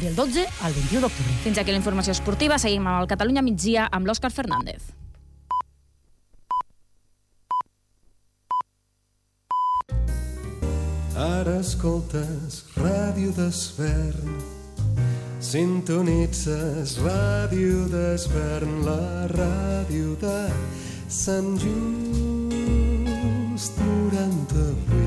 del 12 al 21 d'octubre. Fins aquí la informació esportiva. Seguim amb el Catalunya migdia amb l'Òscar Fernández. Ara escoltes Ràdio d'Esvern. Sintonitzes Ràdio d'Esvern, la ràdio de Sant Just 98.1.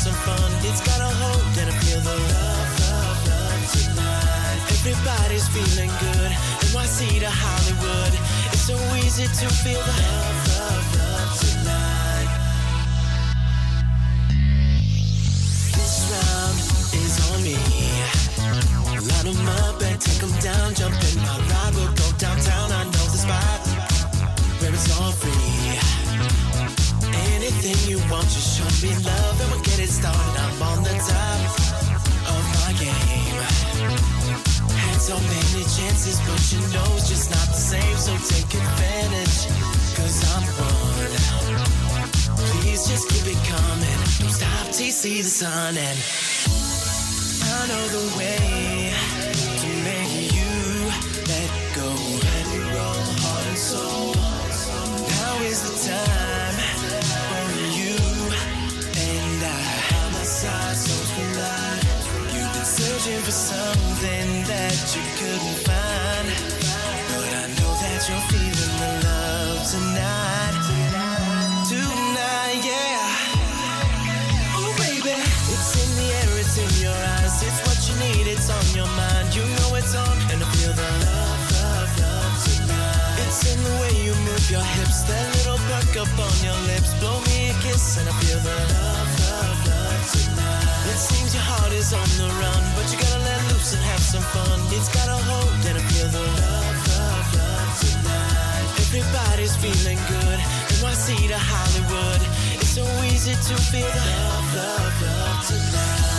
some fun. It's got a hold, and I feel the love, love, love tonight. Everybody's feeling good, NYC to Hollywood. It's so easy to feel the love, love, love tonight. This round is on me. Line 'em up and take 'em down. Jump in my ride, we'll go downtown. I know the spot where it's all free. Anything you want, just show me love and we'll get it started. I'm on the top of my game. Had so many chances, but you know it's just not the same. So take advantage, cause I'm one. Please just keep it coming. Don't stop till you see the sun and I know the way searching for something that you couldn't find, but I know that you're feeling the love tonight. Tonight, yeah. Oh, baby, it's in the air, it's in your eyes. It's what you need, it's on your mind. You know it's on, and I feel the love, love, love tonight. It's in the way you move your hips, that little perk up on your lips. Blow me a kiss, and I feel the love. It seems your heart is on the run, but you gotta let loose and have some fun. It's got hold, feel the love, love, love tonight. Everybody's feeling good, NYC to Hollywood. It's so easy to feel the love, love, love tonight.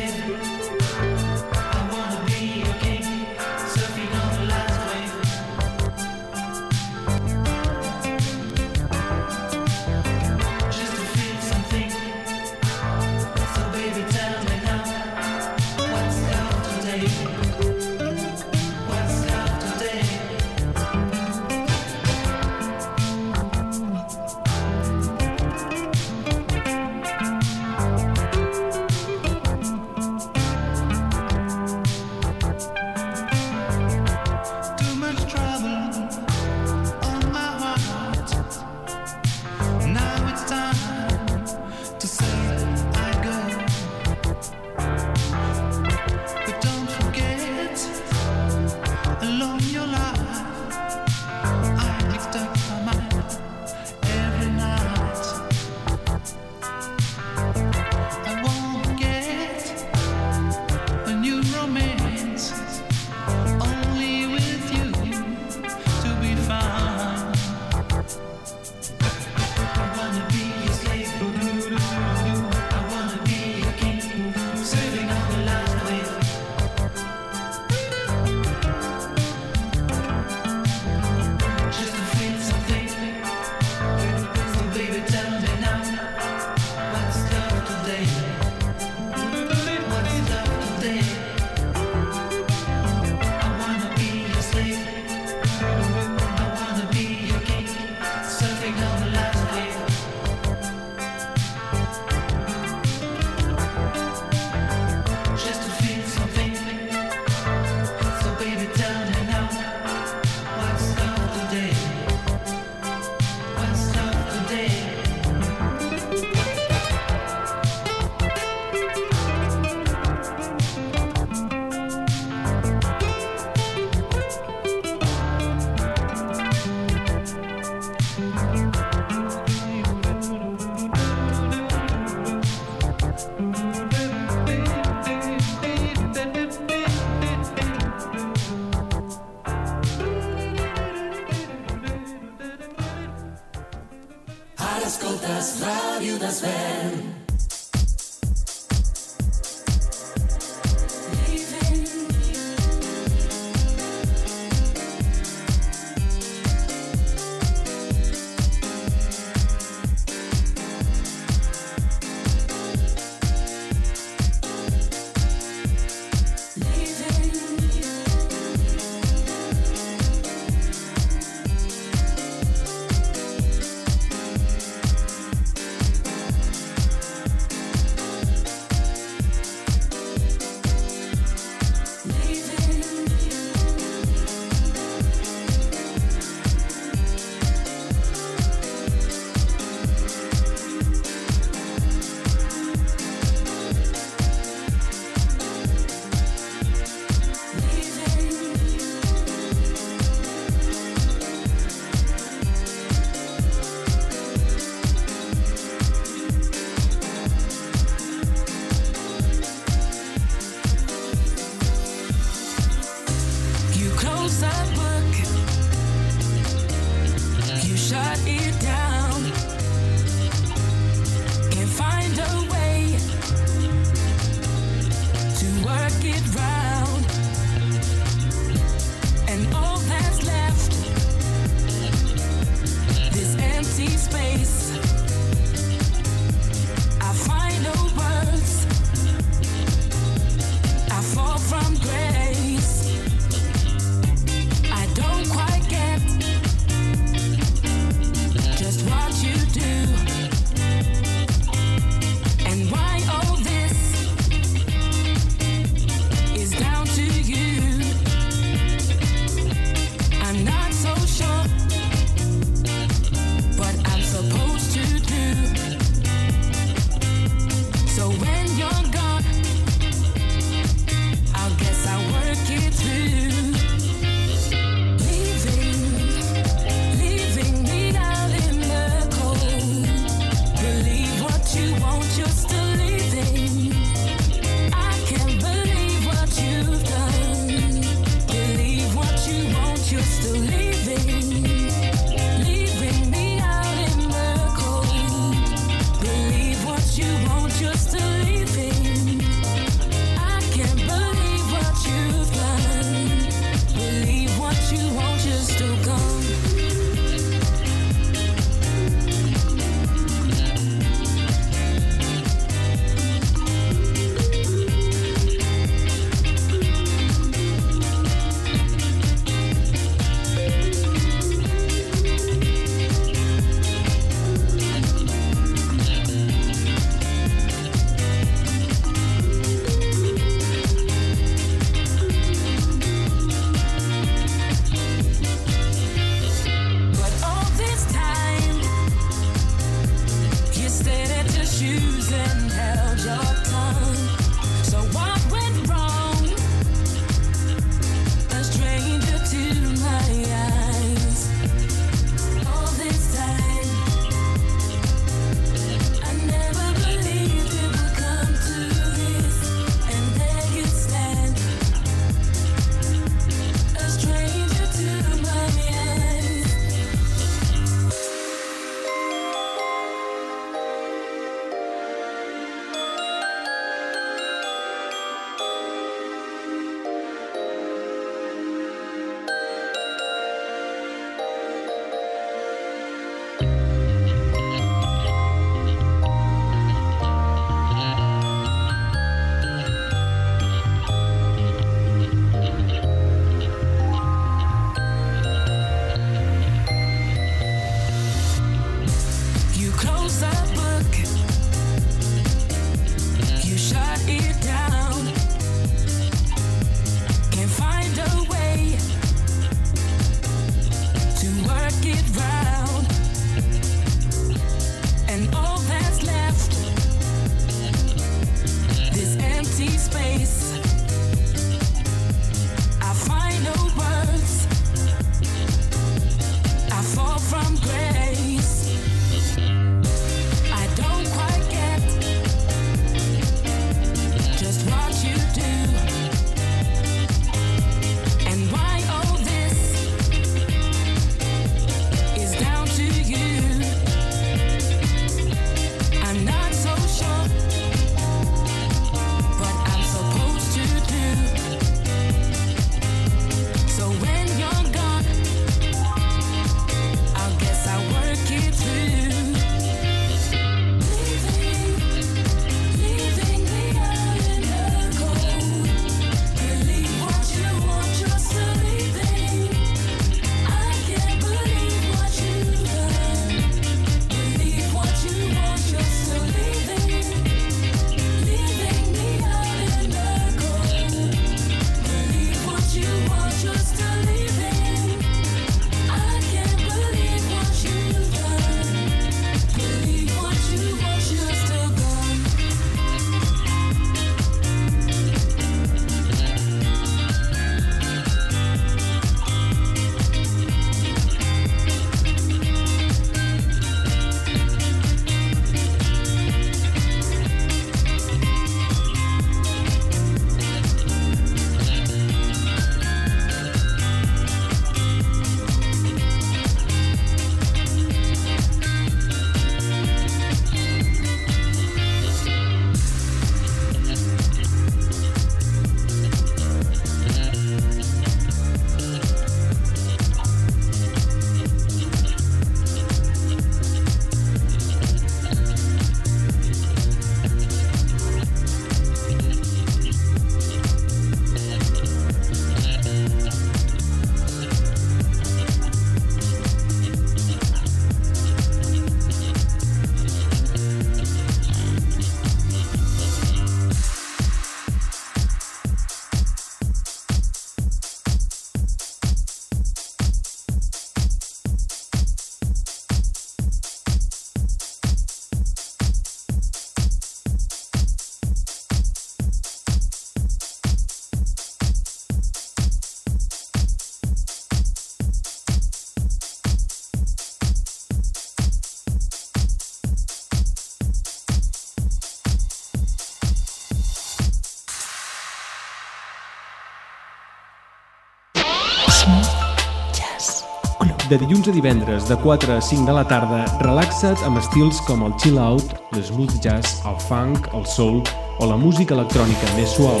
De dilluns a divendres, de 4 a 5 de la tarda, relaxa't amb estils com el chill out, l'smooth jazz, el funk, el soul o la música electrònica més suau.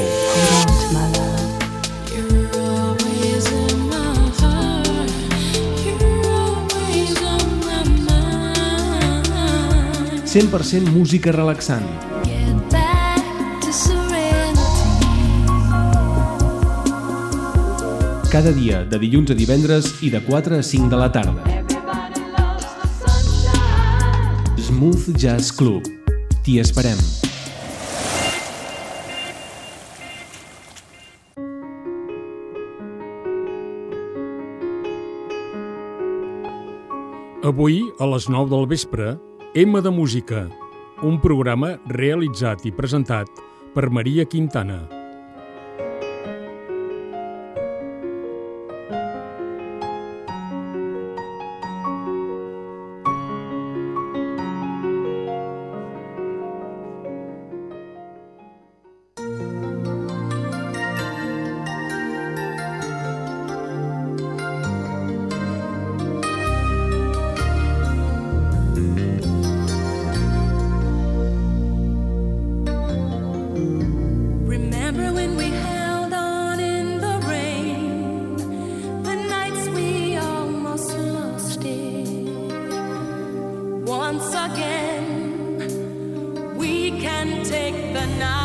You're always in my heart. Cada dia, de dilluns a divendres i de 4 a 5 de la tarda. Smooth Jazz Club. T'hi esperem. Avui, a les 9 del vespre, M de Música, un programa realitzat i presentat per Maria Quintana. Take the night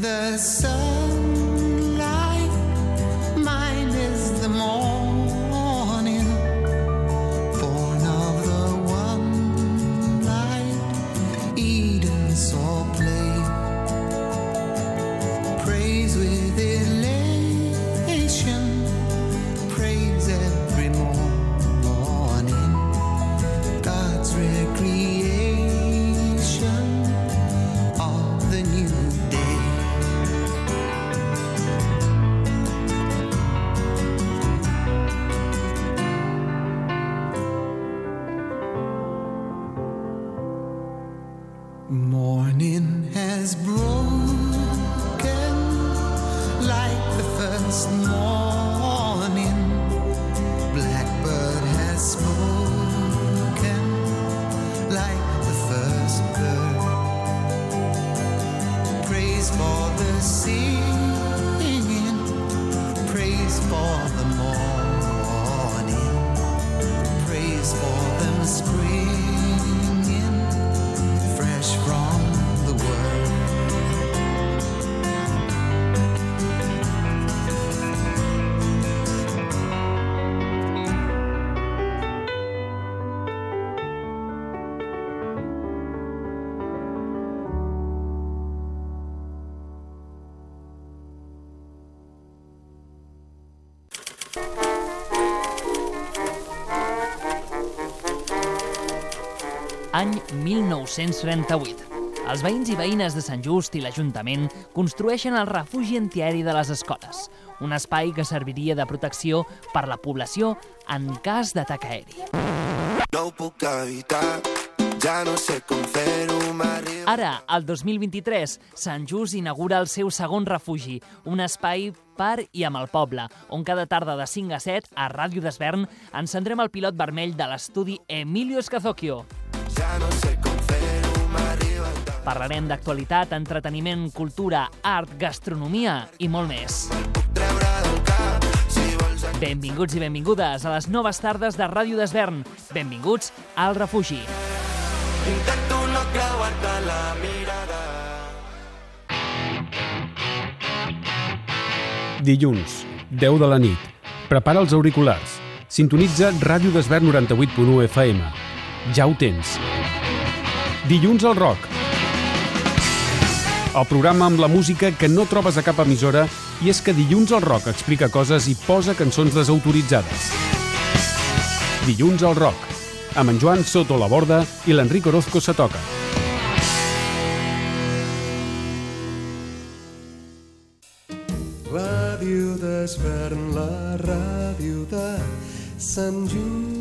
the sun. Any 1938. Els veïns i veïnes de Sant Just i l'Ajuntament construeixen el refugi antiaeri de les escoles, un espai que serviria de protecció per la població en cas d'atac aeri. No puc evitar, ja no sé com fer-ho, m'arriba... Ara, al 2023, Sant Just inaugura el seu segon refugi, un espai per i amb el poble, on cada tarda de 5 a 7, a Ràdio d'Esvern, encendrem el pilot vermell de l'estudi Emilio Escazocchio. Ja no sé com Parlarem d'actualitat, entreteniment, cultura, art, gastronomia i molt més. Benvinguts i benvingudes a les noves tardes de Ràdio d'Esvern. Benvinguts al refugi. Intento creuar-te la mirada Dilluns, 10 de la nit. Prepara els auriculars. Sintonitza Ràdio d'Esvern 98.1 FM. Ja ho tens. Dilluns al rock. El programa amb la música que no trobes a cap emissora i és que Dilluns al rock explica coses i posa cançons desautoritzades. Dilluns al rock. Amb en Joan Soto la Borda i l'Enric Orozco se toca. d'Esvern, la ràdio de Sant Just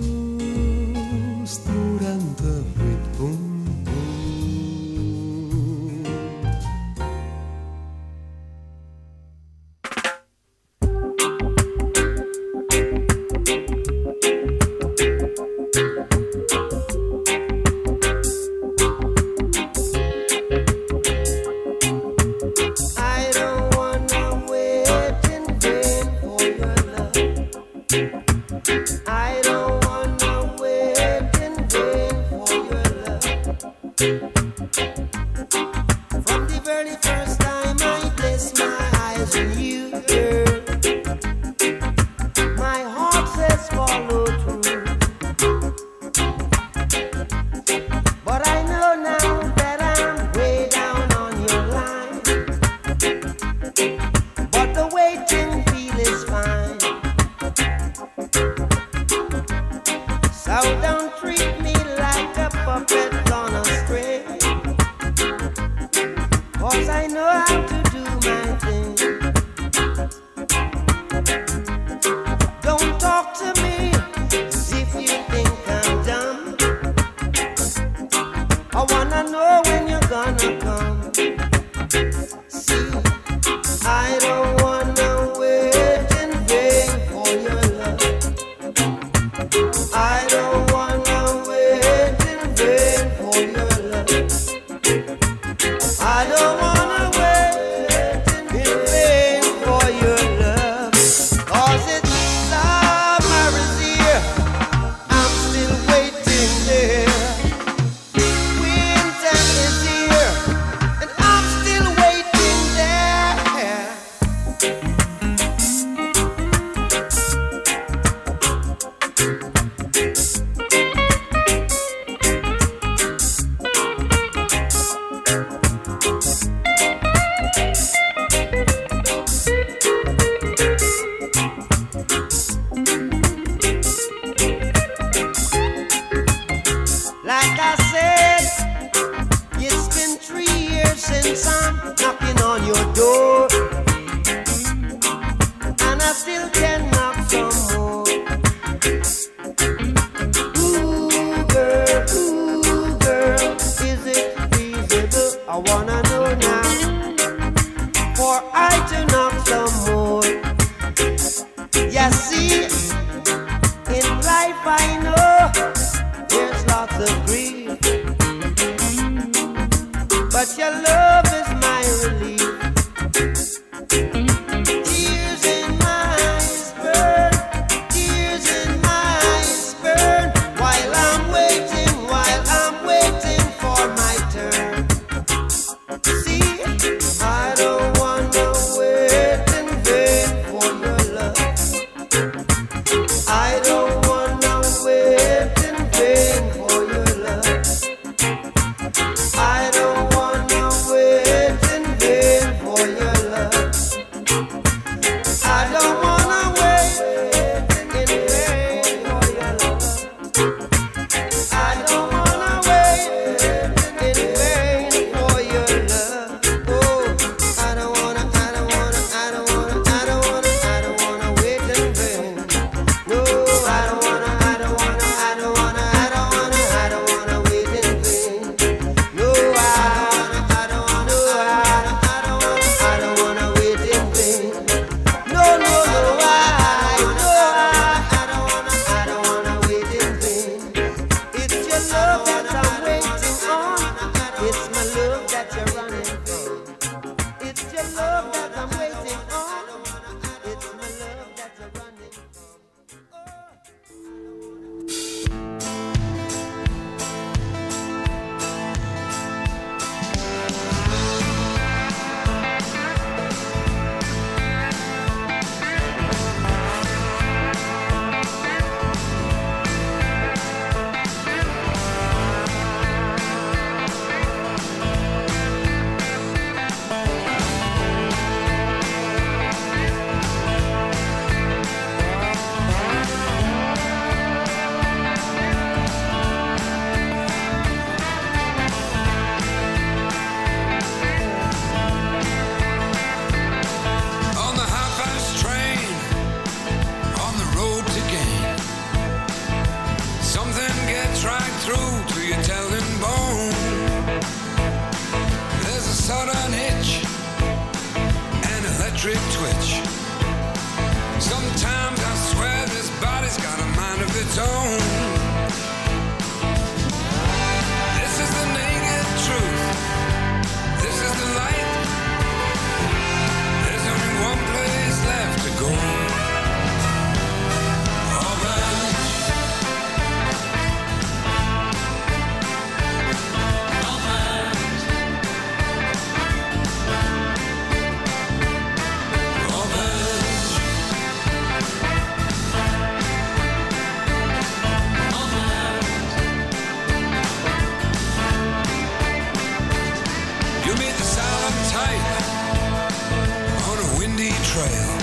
trail.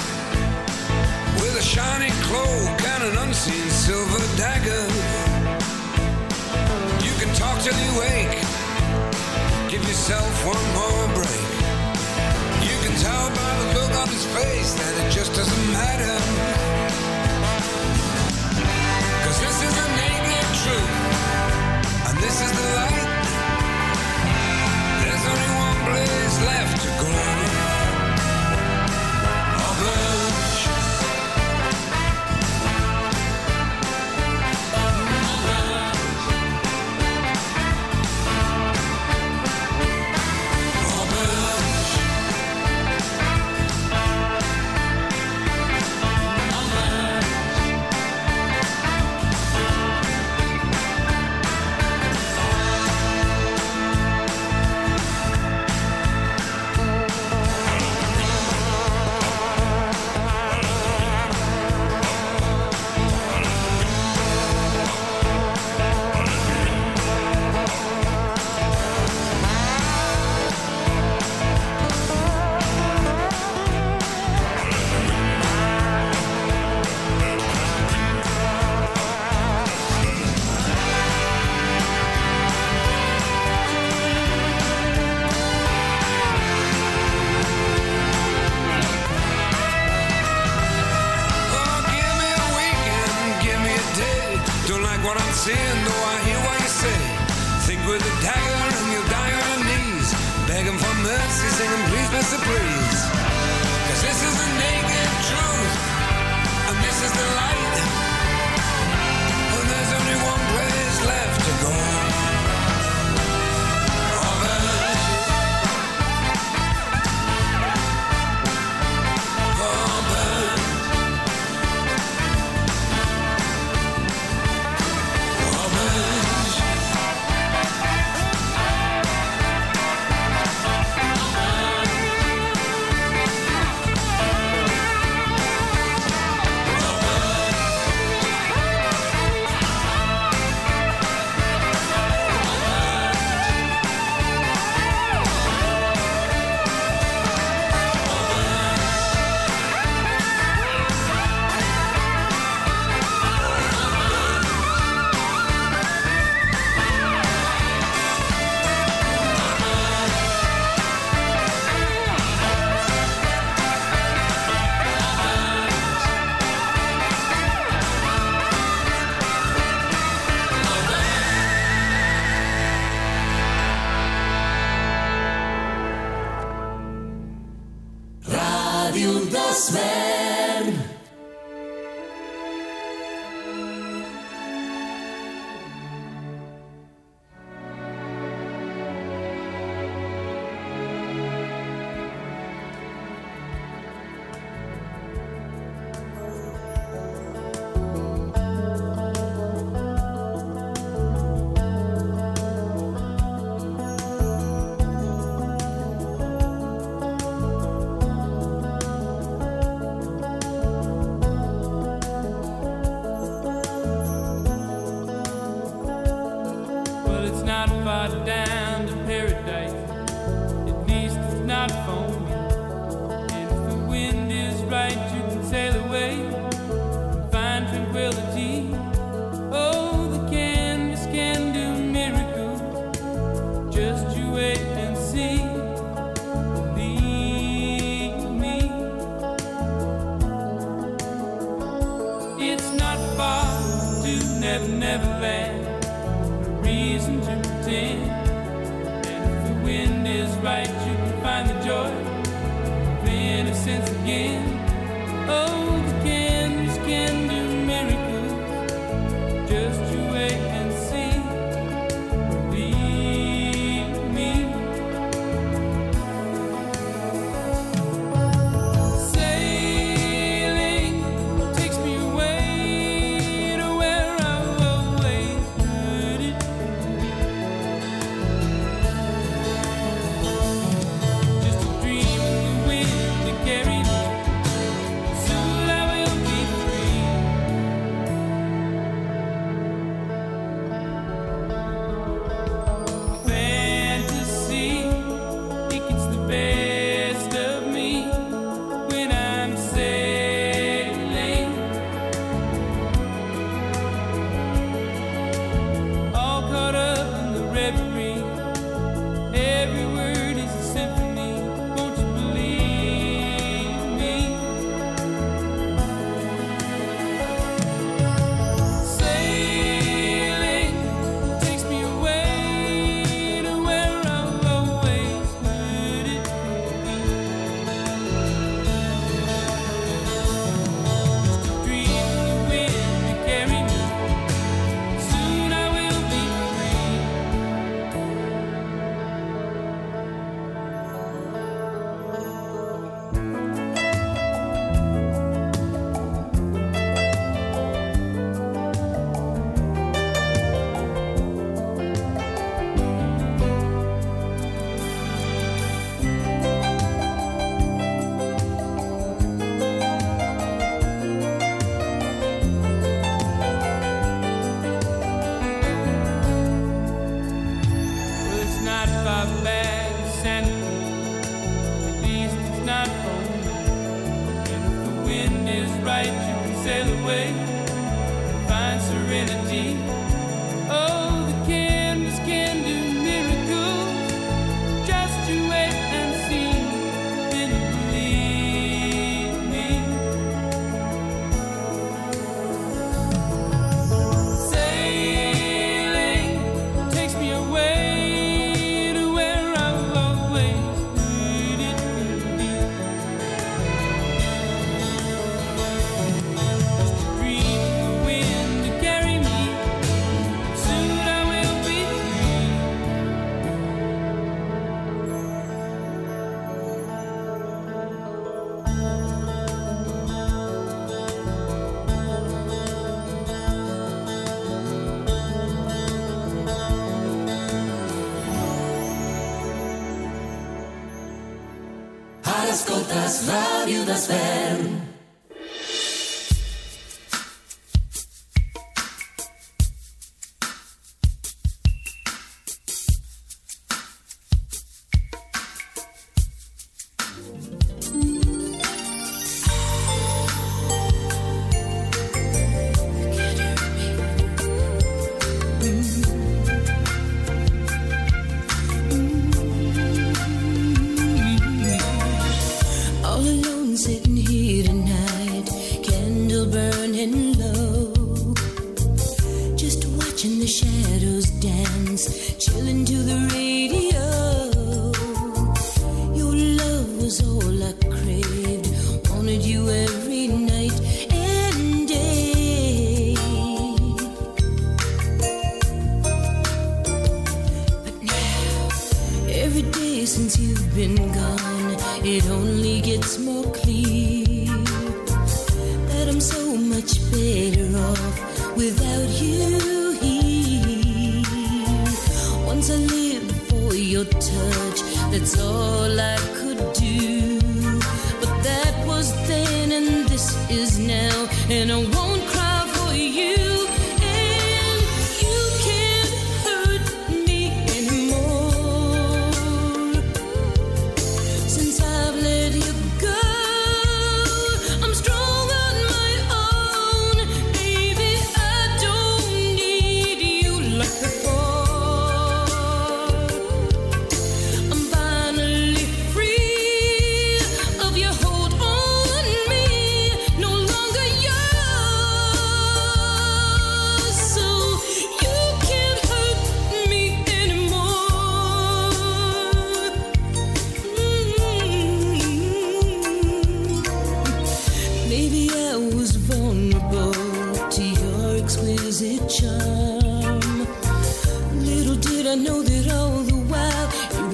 With a shiny cloak and an unseen silver dagger. You can talk till you ache. Give yourself one more break. You can tell by the look on his face that it just doesn't matter. Cause this is the naked truth. And this is the light. There's only one place left to go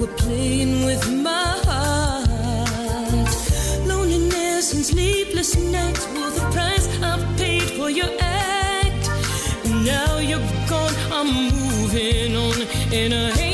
were playing with my heart. Loneliness and sleepless nights were the price I paid for your act. And now you're gone, I'm moving on in a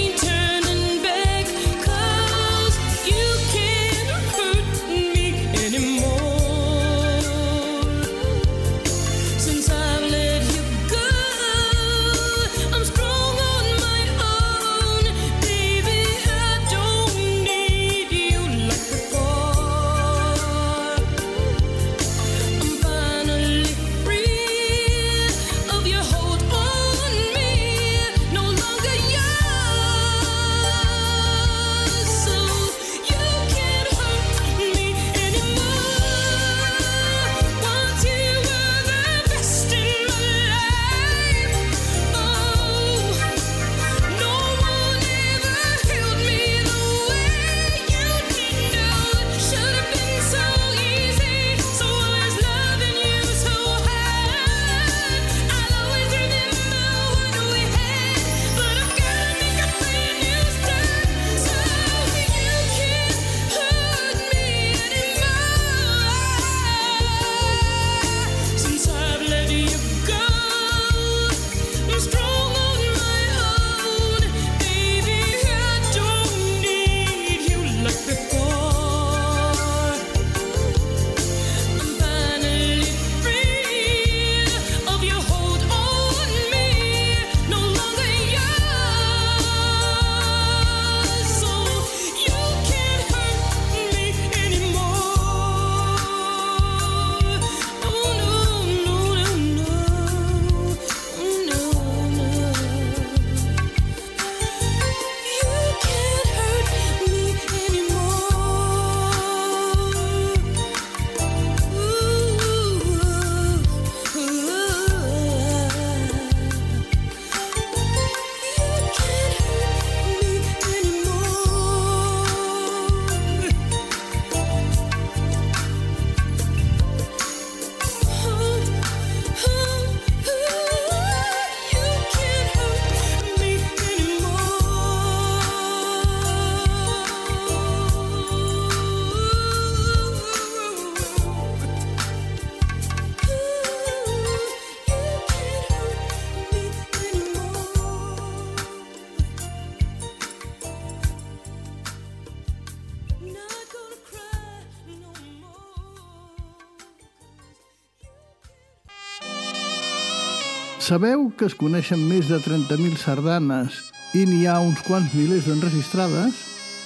Sabeu que es coneixen més de 30.000 sardanes i n'hi ha uns quants milers d'enregistrades?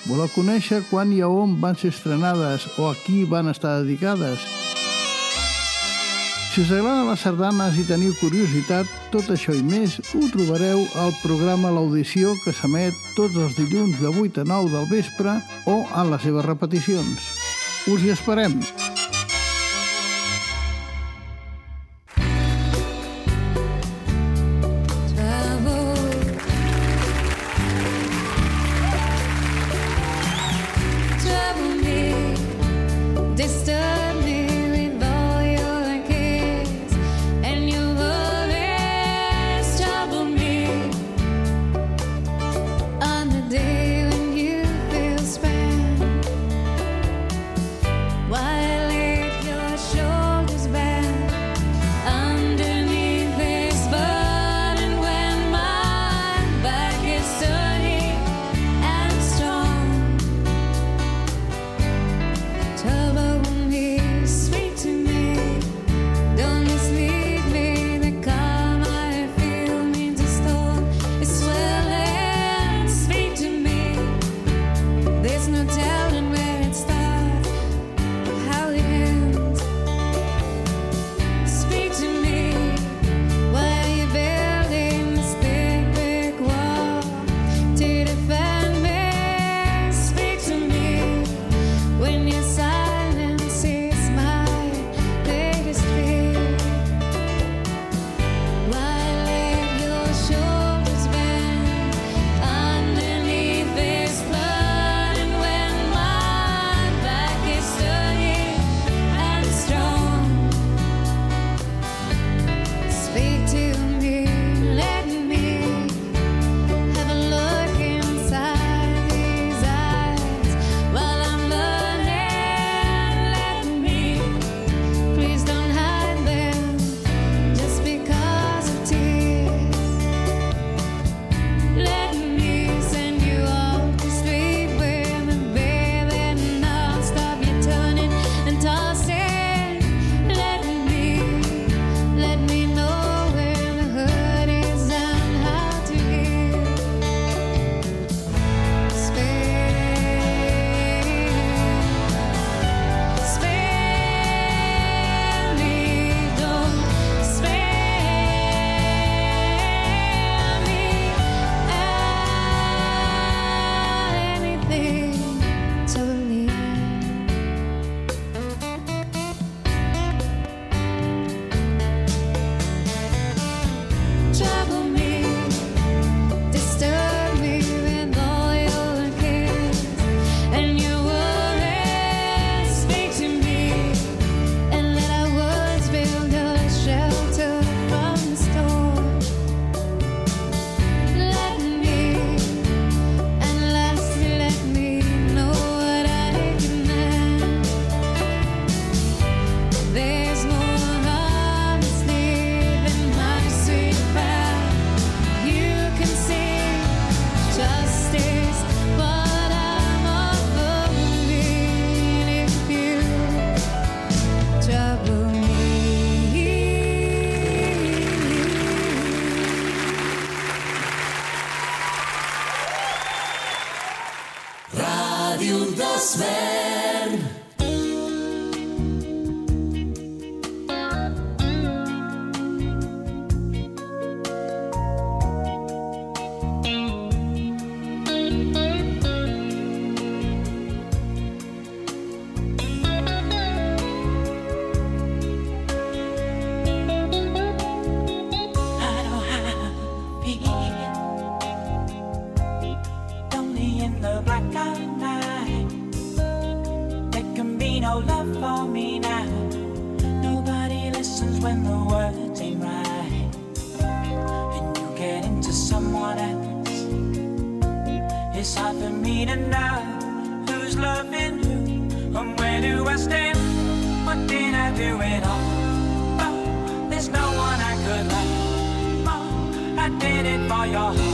Voleu conèixer quan i a on van ser estrenades o a qui van estar dedicades? Si us agraden les sardanes i teniu curiositat, tot això i més ho trobareu al programa L'Audició que s'emet tots els dilluns de 8 a 9 del vespre o en les seves repeticions. Us hi esperem! do it all. There's no one I could love. I did it for your heart.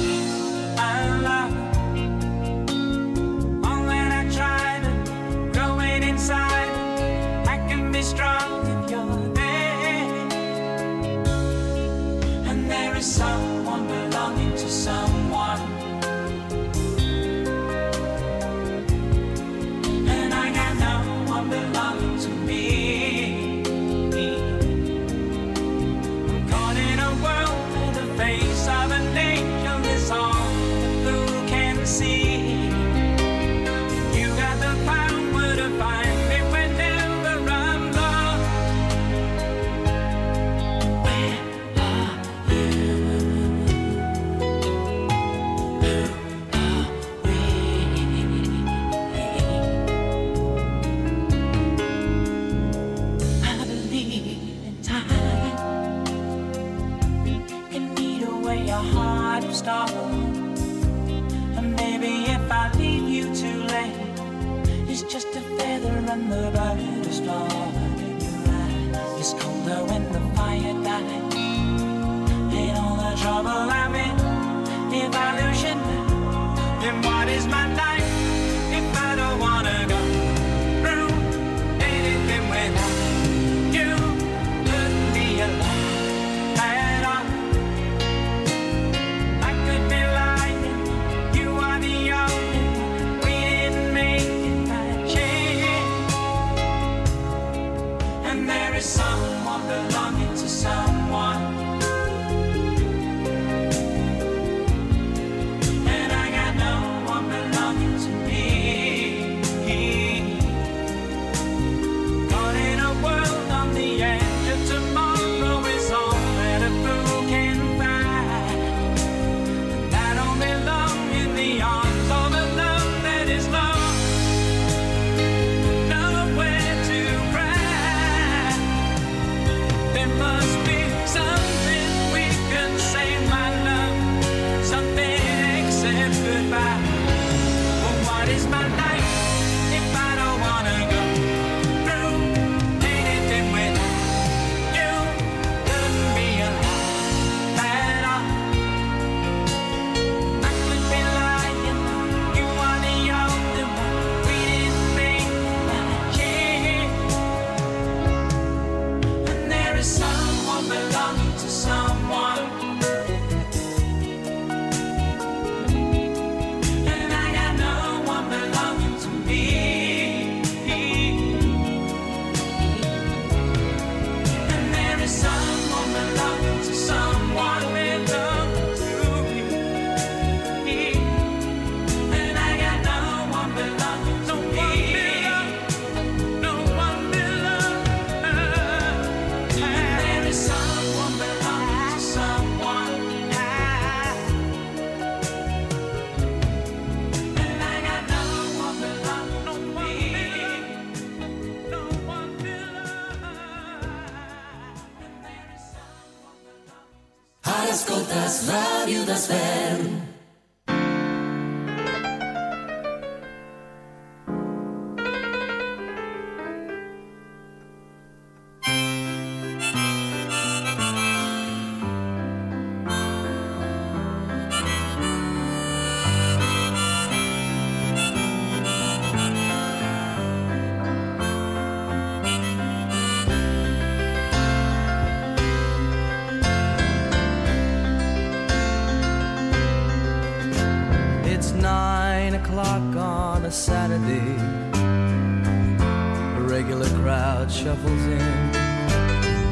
shuffles in.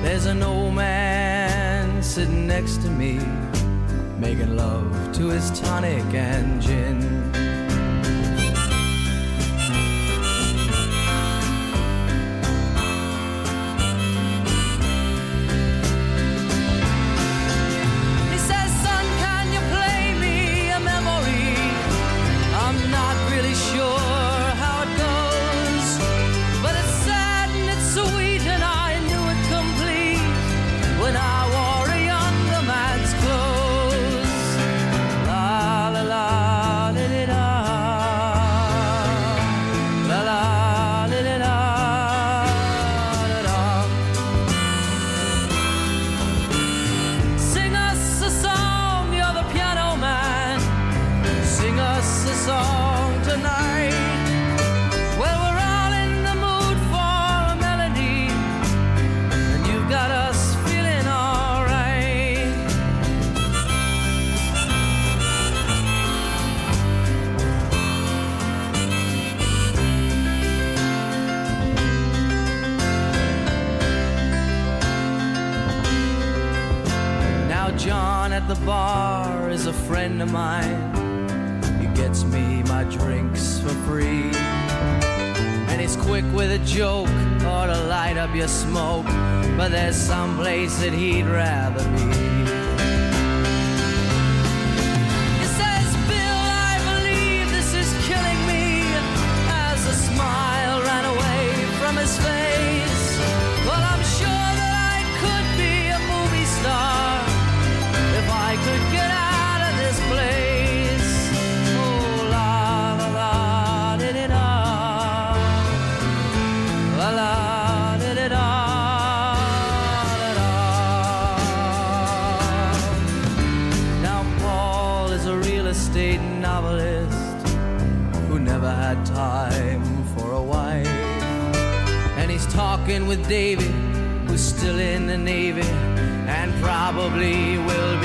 There's an old man sitting next to me, making love to his tonic and gin. friend of mine. He gets me my drinks for free. And he's quick with a joke or to light up your smoke. But there's some place that he'd rather be. With Davy, who's still in the Navy, and probably will be